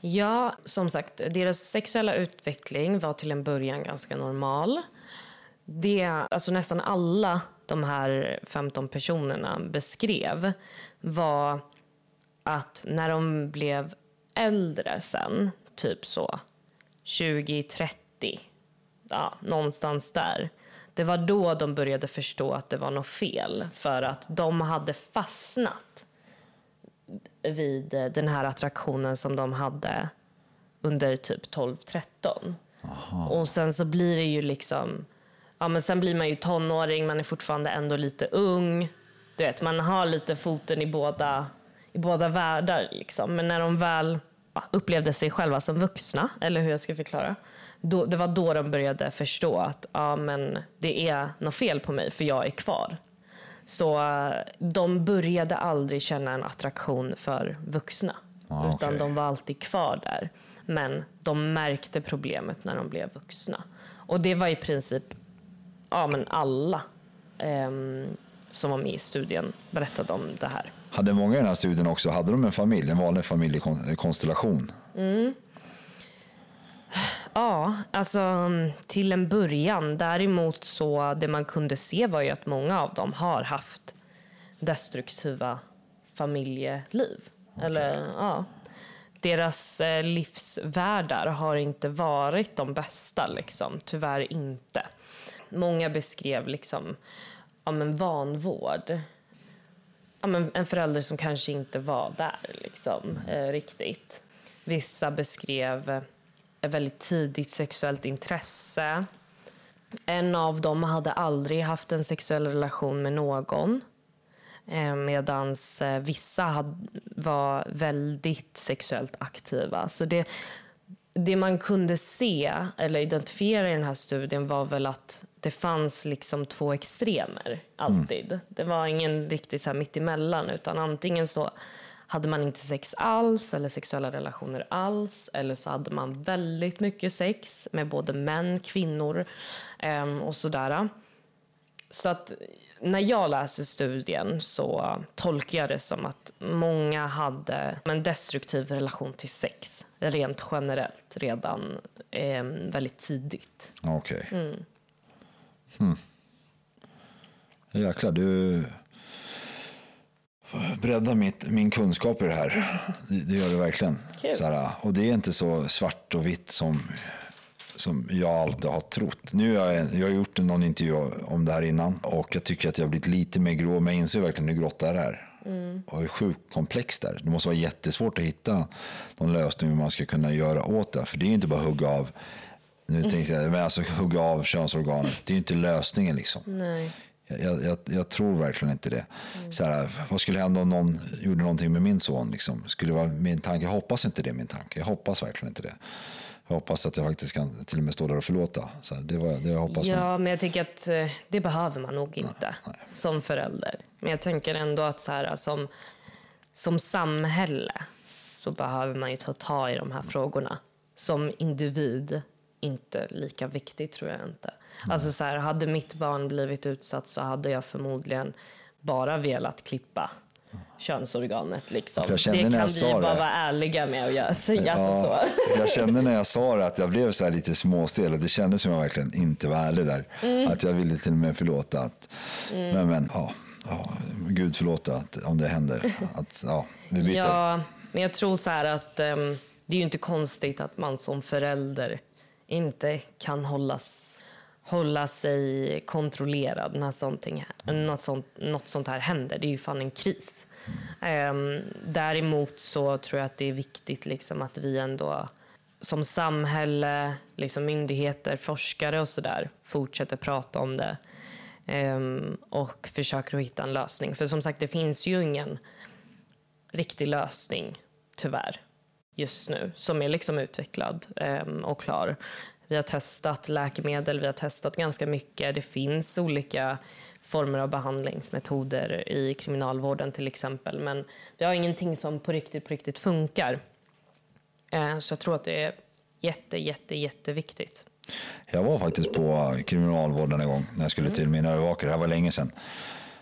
S3: Ja, som sagt, deras sexuella utveckling var till en början ganska normal. Det, alltså nästan alla de här 15 personerna beskrev var att när de blev äldre sen, typ så 20-30, ja, någonstans där. Det var då de började förstå att det var något fel för att de hade fastnat vid eh, den här attraktionen som de hade under typ 12-13. Och sen så blir det ju liksom, ja men sen blir man ju tonåring, man är fortfarande ändå lite ung. Du vet, man har lite foten i båda, i båda världar liksom. Men när de väl upplevde sig själva som vuxna, eller hur jag ska förklara, då, det var då de började förstå att ja, men det är något fel på mig för jag är kvar. Så eh, de började aldrig känna en attraktion för vuxna.
S2: Ah,
S3: utan de var alltid kvar där. Men de märkte problemet när de blev vuxna. Och det var i princip ja, men alla ehm, som var med i studien berättade om det här.
S2: Hade många i den här studien också, hade de en familj, en vanlig familjekonstellation?
S3: Ja, alltså till en början. Däremot så det man kunde se var ju att många av dem har haft destruktiva familjeliv. Eller ja, deras eh, livsvärldar har inte varit de bästa liksom, tyvärr inte. Många beskrev liksom ja, men vanvård. Ja, men en förälder som kanske inte var där liksom, eh, riktigt. Vissa beskrev väldigt tidigt sexuellt intresse. En av dem hade aldrig haft en sexuell relation med någon. Medan vissa had, var väldigt sexuellt aktiva. Så det, det man kunde se eller identifiera i den här studien var väl att det fanns liksom två extremer alltid. Det var ingen riktigt så här mittemellan utan antingen så hade man inte sex alls eller sexuella relationer alls eller så hade man väldigt mycket sex med både män, kvinnor eh, och sådär. Så att när jag läser studien så tolkar jag det som att många hade en destruktiv relation till sex rent generellt redan eh, väldigt tidigt.
S2: Okej.
S3: Mm.
S2: Hmm. Jäklar, du breddar mitt, min kunskap i det här. Det, gör det verkligen. Så här, och det är inte så svart och vitt som, som jag alltid har trott. Nu har jag, jag har gjort någon intervju om det här innan och jag tycker att jag har blivit lite mer grå, men jag inser verkligen hur grått det är. Och hur sjukt komplext det är. Det måste vara jättesvårt att hitta någon lösning hur man ska kunna göra åt det. För det är ju inte bara hugga av nu tänkte jag, men alltså hugga av könsorganet. Det är ju inte lösningen liksom.
S3: Nej.
S2: Jag, jag, jag tror verkligen inte det. Så här, vad skulle hända om någon gjorde någonting med min son? Liksom? Skulle vara min tanke? Jag hoppas inte det är min tanke. Jag hoppas verkligen inte det. Jag hoppas att jag faktiskt kan till och med stå där och förlåta. Så här, det var det jag hoppas.
S3: Ja, men jag tycker att eh, det behöver man nog inte som förälder. Men jag tänker ändå att så här, som, som samhälle så behöver man ju ta tag i de här frågorna. Som individ, inte lika viktigt tror jag inte. Alltså så här, hade mitt barn blivit utsatt så hade jag förmodligen bara velat klippa könsorganet. Liksom.
S2: Kände
S3: det kan vi bara
S2: det.
S3: vara ärliga med att göra. Säga alltså så.
S2: jag kände när jag sa det att jag blev så här lite småstel och det kändes som jag verkligen inte var ärlig där.
S3: Mm.
S2: Att jag ville till och med förlåta. Att, Men, men ja, ja, Gud förlåta att, om det händer. Att, ja, vi byter.
S3: Ja, men jag tror så här att ehm, det är ju inte konstigt att man som förälder inte kan hållas, hålla sig kontrollerad när sånting, något, sånt, något sånt här händer. Det är ju fan en kris. Ehm, däremot så tror jag att det är viktigt liksom att vi ändå som samhälle, liksom myndigheter, forskare och sådär fortsätter prata om det ehm, och försöker hitta en lösning. För som sagt, det finns ju ingen riktig lösning, tyvärr, just nu som är liksom utvecklad ehm, och klar. Vi har testat läkemedel, vi har testat ganska mycket. Det finns olika former av behandlingsmetoder i kriminalvården till exempel. Men vi har ingenting som på riktigt, på riktigt funkar. Eh, så jag tror att det är jätte, jätte, jätteviktigt
S2: Jag var faktiskt på kriminalvården en gång när jag skulle till min övervakare. Det här var länge sedan.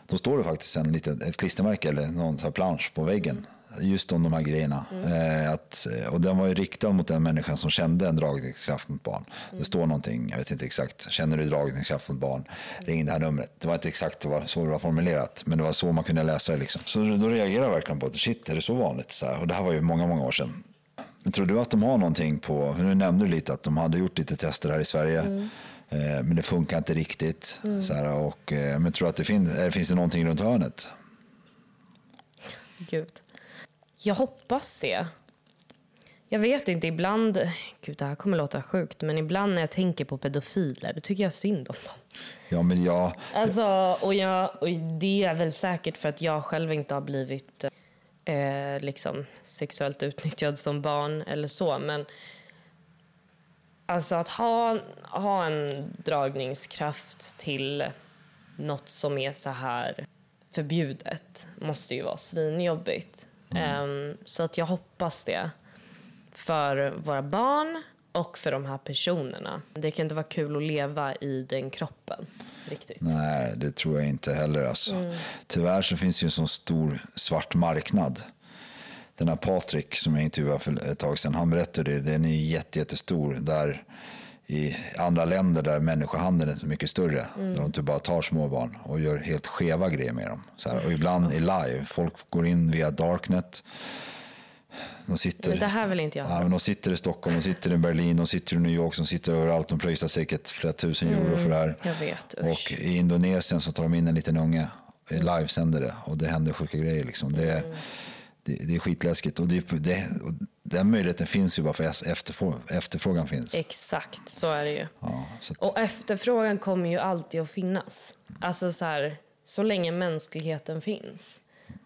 S2: Då står det faktiskt en liten, ett klistermärke eller någon så plansch på väggen. Just om de här grejerna. Eh, att, och den var ju riktad mot den människan som kände en dragningskraft mot barn. Det står någonting, jag vet inte exakt. Känner du dragningskraft mot barn? Ring det här numret. Det var inte exakt det var så det var formulerat. Men det var så man kunde läsa det. Liksom. Så då reagerade jag verkligen på att shit, är det så vanligt? Så här. Och det här var ju många, många år sedan. Men tror du att de har någonting på, nu nämnde du lite att de hade gjort lite tester här i Sverige. Eh, men det funkar inte riktigt. Så här, och, eh, men tror du att det finns, eh, finns det någonting runt hörnet?
S3: Gud. Jag hoppas det. Jag vet inte, ibland... Gud, det här kommer låta sjukt, men ibland när jag tänker på pedofiler, då tycker jag synd om dem.
S2: Ja, men jag,
S3: Alltså, och, jag, och det är väl säkert för att jag själv inte har blivit eh, liksom sexuellt utnyttjad som barn eller så. Men alltså att ha, ha en dragningskraft till något som är så här förbjudet måste ju vara svinjobbigt. Em, så att jag hoppas det för våra barn och för de här personerna. Det kan inte vara kul att leva i den kroppen. Riktigt.
S2: Nej, det tror jag inte heller. Alltså. Tyvärr så finns det ju en sån stor svart marknad. Den här Patrik som jag intervjuade för ett tag sedan, han berättade det. Den är ju jätte, jättestor. Där i andra länder där människohandeln är så mycket större. Där de typ bara tar små barn och gör helt skeva grejer med dem. Så här, och ibland i live. Folk går in via Darknet. De sitter,
S3: Men det här vill inte jag
S2: ja, men De sitter i Stockholm, de sitter i Berlin, de sitter i New York, de sitter överallt. De pröjsar säkert flera tusen euro för det här.
S3: Jag vet, usch.
S2: Och i Indonesien så tar de in en liten unge, livesänder det och det händer sjuka grejer. Liksom. Det, är- det, det är skitläskigt och, det, det, och den möjligheten finns ju bara för att efterfrå, efterfrågan finns.
S3: Exakt, så är det ju.
S2: Ja, att,
S3: Och efterfrågan kommer ju alltid att finnas. Alltså så här, så länge mänskligheten finns.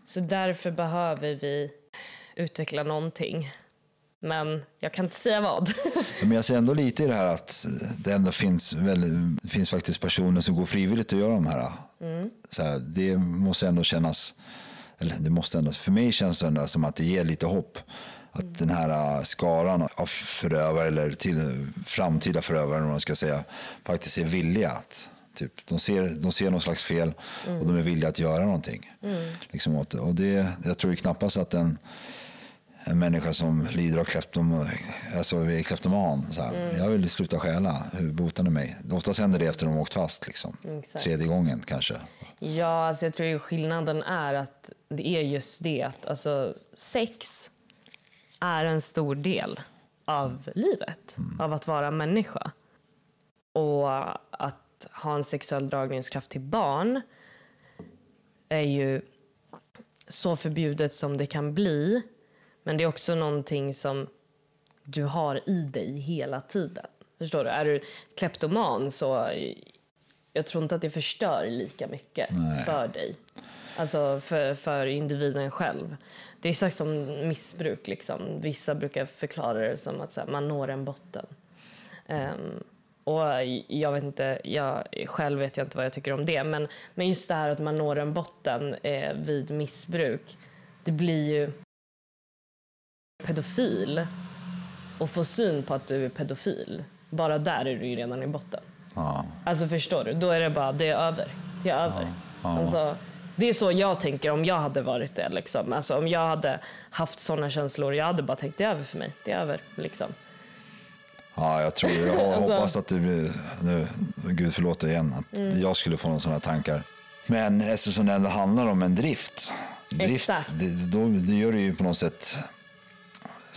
S3: Så därför behöver vi utveckla någonting. Men jag kan inte säga vad.
S2: Men jag ser ändå lite i det här att det ändå finns, väl, finns faktiskt personer som går frivilligt att göra de här. Så här det måste ändå kännas, eller det måste ändå, för mig känns det ändå som att det ger lite hopp. Att den här skaran av förövare eller till framtida förövare, om man ska säga, faktiskt är villiga att Typ, de, ser, de ser någon slags fel och de är villiga att göra någonting. Liksom åt. Och det, jag tror ju knappast att en, en människa som lider av kleptom, alltså är kleptoman. Så här, Jag vill sluta stjäla, hur botar ni mig? Oftast händer det efter de åkt fast. Liksom.
S3: Exakt.
S2: Tredje gången kanske.
S3: Ja, alltså jag tror skillnaden är att det är just det att alltså, sex är en stor del av livet, av att vara människa. Och att ha en sexuell dragningskraft till barn är ju så förbjudet som det kan bli. Men det är också någonting som du har i dig hela tiden. Förstår du? Är du kleptoman så jag tror inte att det förstör lika mycket för dig. Alltså för, för individen själv. Det är exakt som missbruk. Liksom. Vissa brukar förklara det som att här, man når en botten. Ehm, och jag vet inte, jag, själv vet jag inte vad jag tycker om det. Men, men just det här att man når en botten eh, vid missbruk. Det blir ju pedofil och få syn på att du är pedofil. Bara där är du ju redan i botten.
S2: Ja.
S3: Alltså förstår du? Då är det bara, det är över. Det är över. Alltså, det är så jag tänker om jag hade varit det. Liksom. Alltså, om jag hade haft såna känslor, jag hade bara tänkt det är över för mig. Det är över. Liksom.
S2: Ja, jag tror, jag
S3: Alltså-
S2: hoppas att det blir, nu, gud förlåt igen, att
S3: Mm.
S2: jag skulle få några sådana tankar. Men eftersom det ändå handlar om en drift, drift
S3: Exakt.
S2: det, då, det gör det ju på något sätt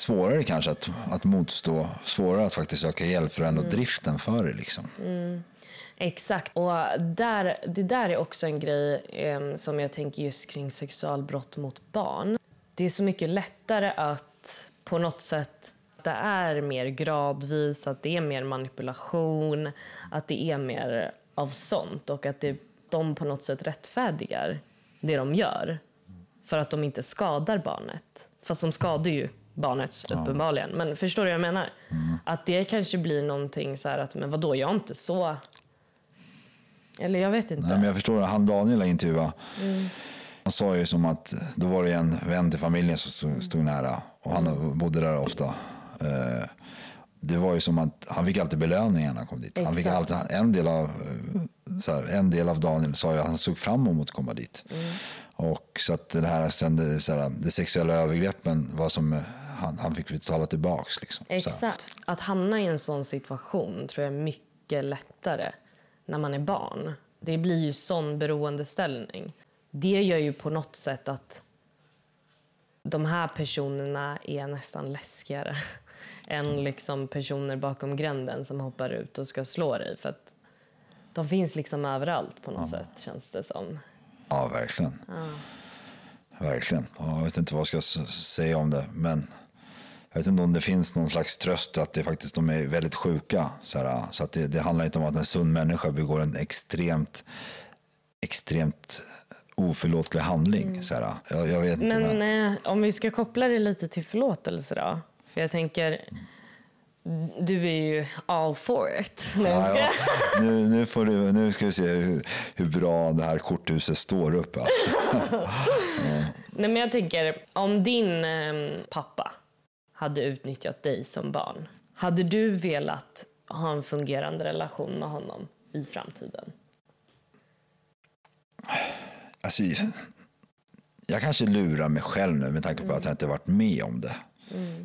S2: svårare kanske att, att motstå, svårare att faktiskt söka hjälp för ändå
S3: Mm.
S2: driften för det. Liksom.
S3: Exakt. Och där, det där är också en grej em, som jag tänker just kring sexualbrott mot barn. Det är så mycket lättare att på något sätt det är mer gradvis, att det är mer manipulation, att det är mer av sånt och att det, de på något sätt rättfärdigar det de gör för att de inte skadar barnet. Fast de skadar ju barnet uppenbarligen. Men förstår du vad jag menar? Att det kanske blir någonting så här att, men vadå, jag är inte så... Eller jag vet inte.
S2: Nej, men jag förstår, han Daniel intervjuade, han sa ju som att då var det en vän till familjen som stod, nära och han bodde där ofta. Eh, det var ju som att han fick alltid belöningar när han kom dit. Han fick alltid, en, del av, eh, här, en del av Daniel sa ju att han såg fram emot att komma dit.
S3: Mm.
S2: Och så att det här, sen det, så här, det sexuella övergreppen var som eh, han, han fick betala tillbaks. Liksom.
S3: Exakt. Att hamna i en sån situation tror jag är mycket lättare när man är barn. Det blir ju sån beroendeställning. Det gör ju på något sätt att de här personerna är nästan läskigare än liksom personer bakom gränden som hoppar ut och ska slå dig. För att de finns liksom överallt på något sätt, känns det som.
S2: Ja, verkligen. Verkligen. Och jag vet inte vad jag ska säga om det, men jag vet inte om det finns någon slags tröst att det faktiskt de är väldigt sjuka. Så, här, så att det, det handlar inte om att en sund människa begår en extremt, extremt oförlåtlig handling. Så här, jag, jag vet inte.
S3: Men
S2: Men,
S3: eh, om vi ska koppla det lite till förlåtelse då. För jag tänker, du är ju all for it.
S2: Ja, ja, nu, nu, får du, nu ska vi se hur, hur bra det här korthuset står upp. Alltså.
S3: Nej, men jag tänker, om din eh, pappa hade utnyttjat dig som barn, hade du velat ha en fungerande relation med honom i framtiden?
S2: Alltså, jag kanske lurar mig själv nu med tanke på att jag inte varit med om det.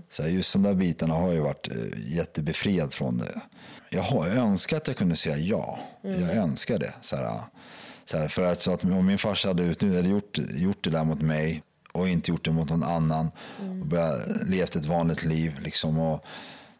S2: Så här, just de där bitarna har jag varit eh, jättebefriad från det. Jag har önskat att jag kunde säga ja. Jag önskar det. Så här, så här, för att, så att om min farsa hade utnyttjat, gjort, gjort det där mot mig och inte gjort det mot någon annan och börjat levt ett vanligt liv liksom, och,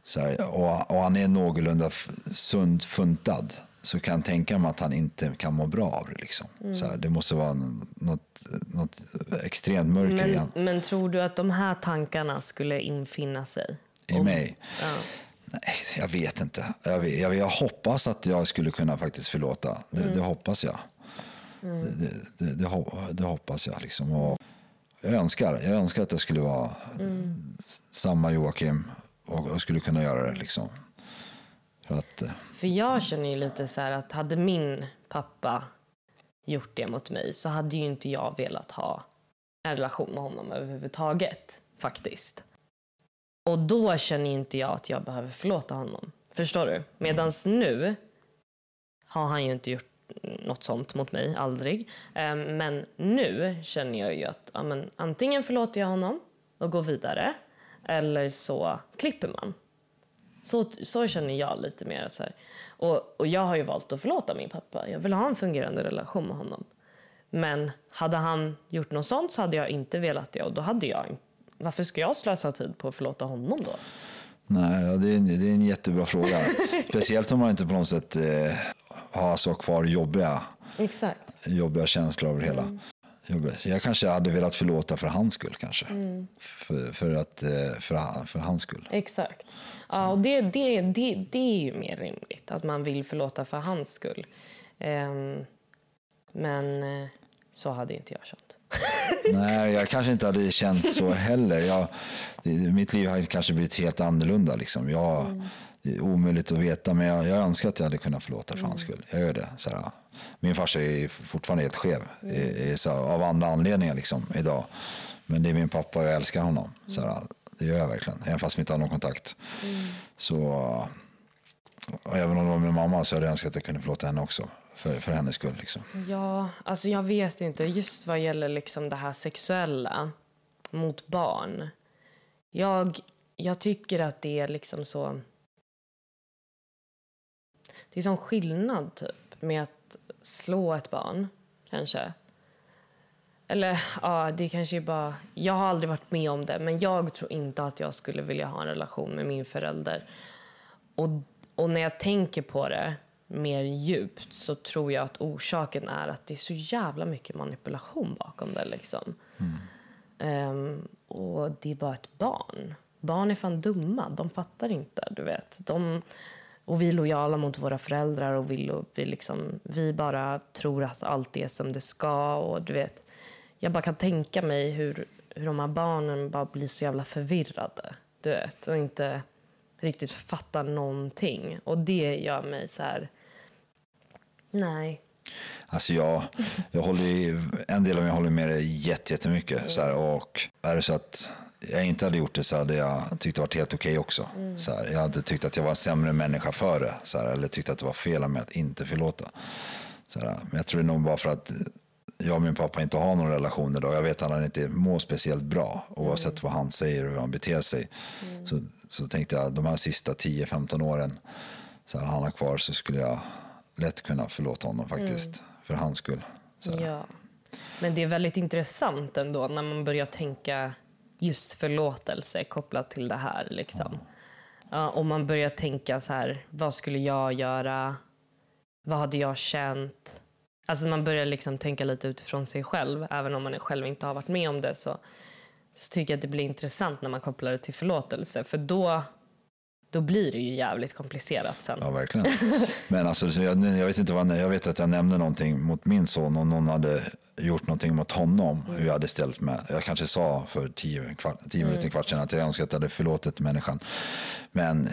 S2: så här, och, och han är någorlunda sunt funtad så kan jag tänka mig att han inte kan må bra av det. Liksom. Så här, det måste vara något, något extremt mörker igen
S3: Men, men tror du att de här tankarna skulle infinna sig?
S2: i mig.
S3: Ja.
S2: Nej, jag vet inte. Jag, vet, jag, jag hoppas att jag skulle kunna faktiskt förlåta. Det, det hoppas jag. Det, det, det, det hoppas jag. Liksom. Och jag, önskar, jag önskar att jag skulle vara mm. samma Joakim och, och skulle kunna göra det. Liksom. För att, eh,
S3: För jag känner ju lite så här att hade min pappa gjort det mot mig så hade ju inte jag velat ha en relation med honom överhuvudtaget, faktiskt. Och då känner inte jag att jag behöver förlåta honom. Förstår du? Medans nu har han ju inte gjort något sånt mot mig, aldrig. Ehm, men nu känner jag ju att ja, men, antingen förlåter jag honom och går vidare eller så klipper man. Så, så känner jag lite mer. att Så här. Och, och jag har ju valt att förlåta min pappa. Jag vill ha en fungerande relation med honom. Men hade han gjort något sånt så hade jag inte velat det. Och då hade jag Varför ska jag slösa tid på att förlåta honom då?
S2: nej, det, är, en- det är en jättebra fråga. Speciellt om man inte på något sätt eh, har så kvar jobbiga
S3: Exakt.
S2: jobbiga känslor över hela. Jobbiga. Jag kanske hade velat förlåta för hans skull kanske. För, för, att, eh, för, för hans skull.
S3: Exakt. Ja, och det, det, det, det är ju mer rimligt. Att man vill förlåta för hans skull. Ehm, men eh, så hade inte jag känt.
S2: Nej, jag kanske inte hade känt så heller. Jag, mitt liv hade kanske blivit helt annorlunda. Liksom. Jag, är omöjligt att veta, men jag, jag önskar att jag hade kunnat förlåta för hans skull. Jag gör det. Så här, min farsa är fortfarande helt skev, i, i, så, av andra anledningar liksom, idag. Men det är min pappa och jag älskar honom. Så här, det gör jag verkligen, även fast vi inte har någon kontakt. Så, och även om det var min mamma så hade jag önskat att jag kunde förlåta henne också. För, för hennes skull. Liksom.
S3: Ja, alltså jag vet inte. Just vad gäller liksom det här sexuella mot barn. Jag, jag tycker att det är liksom så... Det är sån skillnad typ med att slå ett barn, kanske. Eller ja, det kanske är bara... Jag har aldrig varit med om det, men jag tror inte att jag skulle vilja ha en relation med min förälder. Och, och när jag tänker på det mer djupt så tror jag att orsaken är att det är så jävla mycket manipulation bakom det. Liksom. Ehm, och det är bara ett barn. Barn är fan dumma. De fattar inte. du vet. De, och vi är lojala mot våra föräldrar och vi, vi, liksom, vi bara tror att allt är som det ska. Och du vet, jag bara kan tänka mig hur, hur de här barnen bara blir så jävla förvirrade. Du vet, och inte riktigt fattar någonting. Och det gör mig så här... Nej.
S2: Alltså jag, jag håller i, en del av mig håller med dig jättemycket. Så här, och är det så att jag inte hade gjort det så hade jag tyckt det varit helt okej också. Så här, jag hade tyckt att jag var en sämre människa för det. Så här, eller tyckt att det var fel av mig att inte förlåta. Så här, men jag tror det är nog bara för att jag och min pappa inte har någon relation idag. Jag vet att han inte mår speciellt bra oavsett vad han säger och hur han beter sig. Så, så tänkte jag de här sista 10-15 åren så han har kvar så skulle jag lätt kunna förlåta honom faktiskt. För hans skull.
S3: Ja. Men det är väldigt intressant ändå när man börjar tänka just förlåtelse kopplat till det här. Liksom. Ja, och man börjar tänka så här, vad skulle jag göra? Vad hade jag känt? Alltså man börjar liksom tänka lite utifrån sig själv. Även om man själv inte har varit med om det så, så tycker jag att det blir intressant när man kopplar det till förlåtelse. För då, då blir det ju jävligt komplicerat sen.
S2: Ja, verkligen. Men alltså, så jag, jag, vet inte vad, jag vet att jag nämnde någonting mot min son och någon hade gjort någonting mot honom. Hur jag hade ställt mig. Jag kanske sa för tio, kvart, tio minuter, en kvart sedan att jag önskar att jag hade förlåtit människan. Men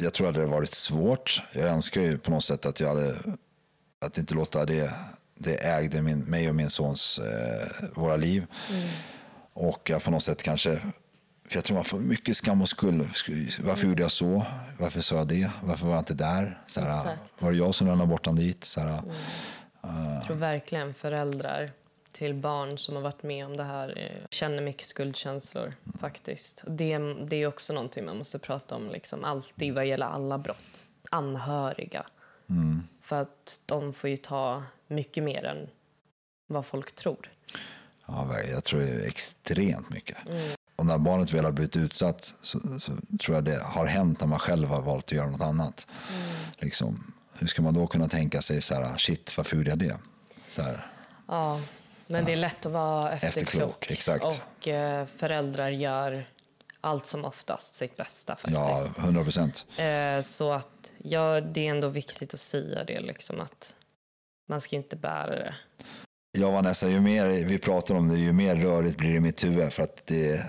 S2: jag tror att det hade varit svårt. Jag önskar ju på något sätt att jag hade, att inte låta det, det ägde min, mig och min sons, eh, våra liv. Och jag på något sätt kanske för jag tror man får mycket skam och skuld. Varför gjorde jag så? Varför sa jag det? Varför var jag inte där? Så här, var det jag som lämnade bort honom dit? Så här,
S3: Jag tror verkligen föräldrar till barn som har varit med om det här eh, känner mycket skuldkänslor faktiskt. Det, det är också någonting man måste prata om liksom, alltid vad gäller alla brott. Anhöriga. För att de får ju ta mycket mer än vad folk tror.
S2: ja, jag tror det är extremt mycket. Och när barnet väl har blivit utsatt så, så tror jag det har hänt när man själv har valt att göra något annat. Liksom, hur ska man då kunna tänka sig så här, shit, varför gjorde jag det? Så här,
S3: Ja, men det är lätt att vara efterklok.
S2: Efterklok, exakt.
S3: Och eh, föräldrar gör allt som oftast sitt bästa
S2: ja,
S3: faktiskt.
S2: 100 procent.
S3: Eh, så att ja, det är ändå viktigt att säga det liksom att man ska inte bära det.
S2: Jag var nästan, ju mer vi pratar om det, ju mer rörigt blir det i mitt huvud. För att det,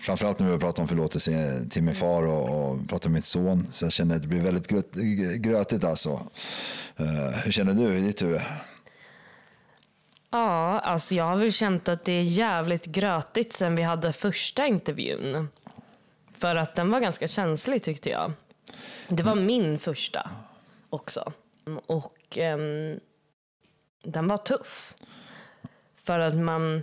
S2: framförallt när vi pratar om förlåtelse till min far och, och pratar om mitt son. Så jag känner att det blir väldigt gröt, grötigt alltså. Eh, hur känner du i ditt huvud?
S3: Ja, alltså jag har väl känt att det är jävligt grötigt sen vi hade första intervjun. För att den var ganska känslig tyckte jag. Det var min första också. Och ehm, den var tuff. För att man...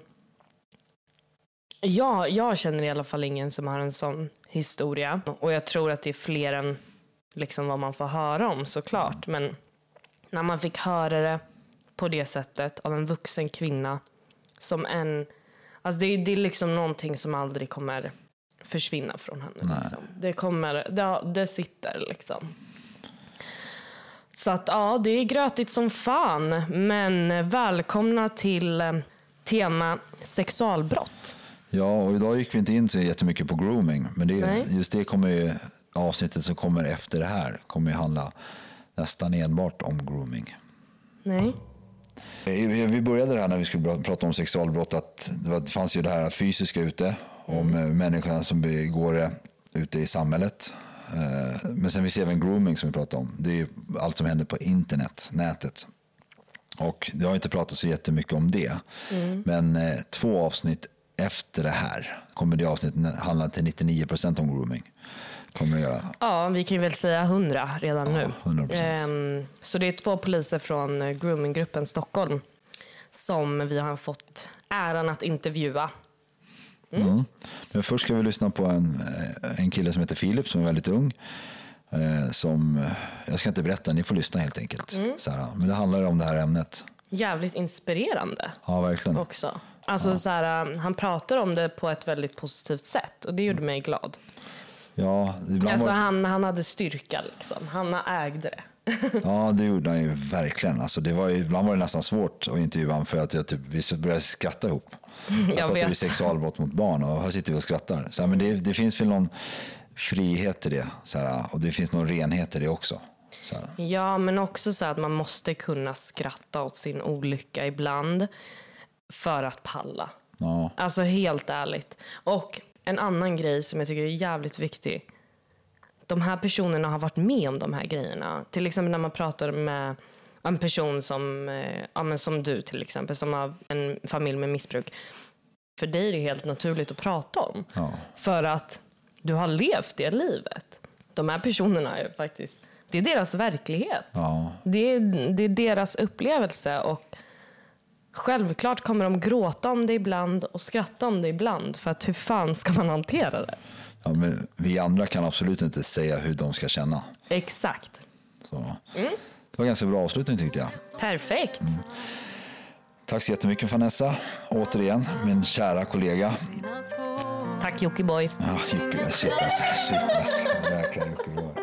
S3: Ja, jag känner i alla fall ingen som har en sån historia. Och jag tror att det är fler än liksom vad man får höra om såklart. Men när man fick höra det på det sättet av en vuxen kvinna som en... Alltså det, det är liksom någonting som aldrig kommer försvinna från henne. Liksom. Det, kommer, det, det sitter liksom. Så att ja, det är grötigt som fan. Men välkomna till eh, tema sexualbrott.
S2: Ja, och idag gick vi inte in så jättemycket på grooming. Men det,
S3: Nej.
S2: just det kommer ju, avsnittet som kommer efter det här kommer ju handla nästan enbart om grooming.
S3: Nej.
S2: Vi vi började det här när vi skulle pra- prata om sexualbrott. Att det fanns ju det här fysiska ute. Om mm. människan som begår det ute i samhället. Eh, Men sen finns även grooming som vi pratade om. Det är allt som händer på internet, nätet. Och det har inte pratat så jättemycket om det. Men eh, två avsnitt efter det här kommer det avsnittet handla till 99% om grooming. Kommer göra.
S3: Ja, vi kan väl säga 100 redan nu.
S2: 100%.
S3: Ehm, så det är två poliser från eh, groominggruppen Stockholm som vi har fått äran att intervjua.
S2: Men först ska vi lyssna på en, eh, en kille som heter Filip som är väldigt ung. Eh, som, jag ska inte berätta, ni får lyssna helt enkelt. Här, men det handlar om det här ämnet.
S3: Jävligt inspirerande
S2: Ja, verkligen.
S3: också. Alltså, så här, um, han pratar om det på ett väldigt positivt sätt och det gjorde mig glad.
S2: Ja, ibland
S3: Alltså,
S2: var,
S3: han, han hade styrka liksom. Han ägde det.
S2: ja, det gjorde han ju verkligen. Alltså, det var ju, ibland var det nästan svårt att intervjua honom för att jag typ, vi började skratta ihop. Jag pratade
S3: vet.
S2: ju sexualbrott mot barn och här sitter vi och skrattar. Så här, men det, det finns väl någon frihet i det. Så här, och det finns någon renhet i det också.
S3: Ja, men också så att man måste kunna skratta åt sin olycka ibland för att palla.
S2: Ja,
S3: Alltså helt ärligt. Och en annan grej som jag tycker är jävligt viktig. De här personerna har varit med om de här grejerna. Till exempel när man pratar med en person som, eh, ja, men som du till exempel, som har en familj med missbruk. För dig är det helt naturligt att prata om.
S2: Ja.
S3: För att du har levt det livet. De här personerna är faktiskt, det är deras verklighet.
S2: Ja.
S3: Det, är, det är deras upplevelse och självklart kommer de gråta om det ibland och skratta om det ibland. För att hur fan ska man hantera det?
S2: Ja, men vi andra kan absolut inte säga hur de ska känna.
S3: Exakt.
S2: Så. Det var ganska bra avslutning tyckte jag.
S3: Perfekt.
S2: Tack så jättemycket Vanessa. Återigen, min kära kollega.
S3: Tack Jockiboi.
S2: Ja, Jocke, shit alltså. Shit alltså. Verkligen Jockiboi.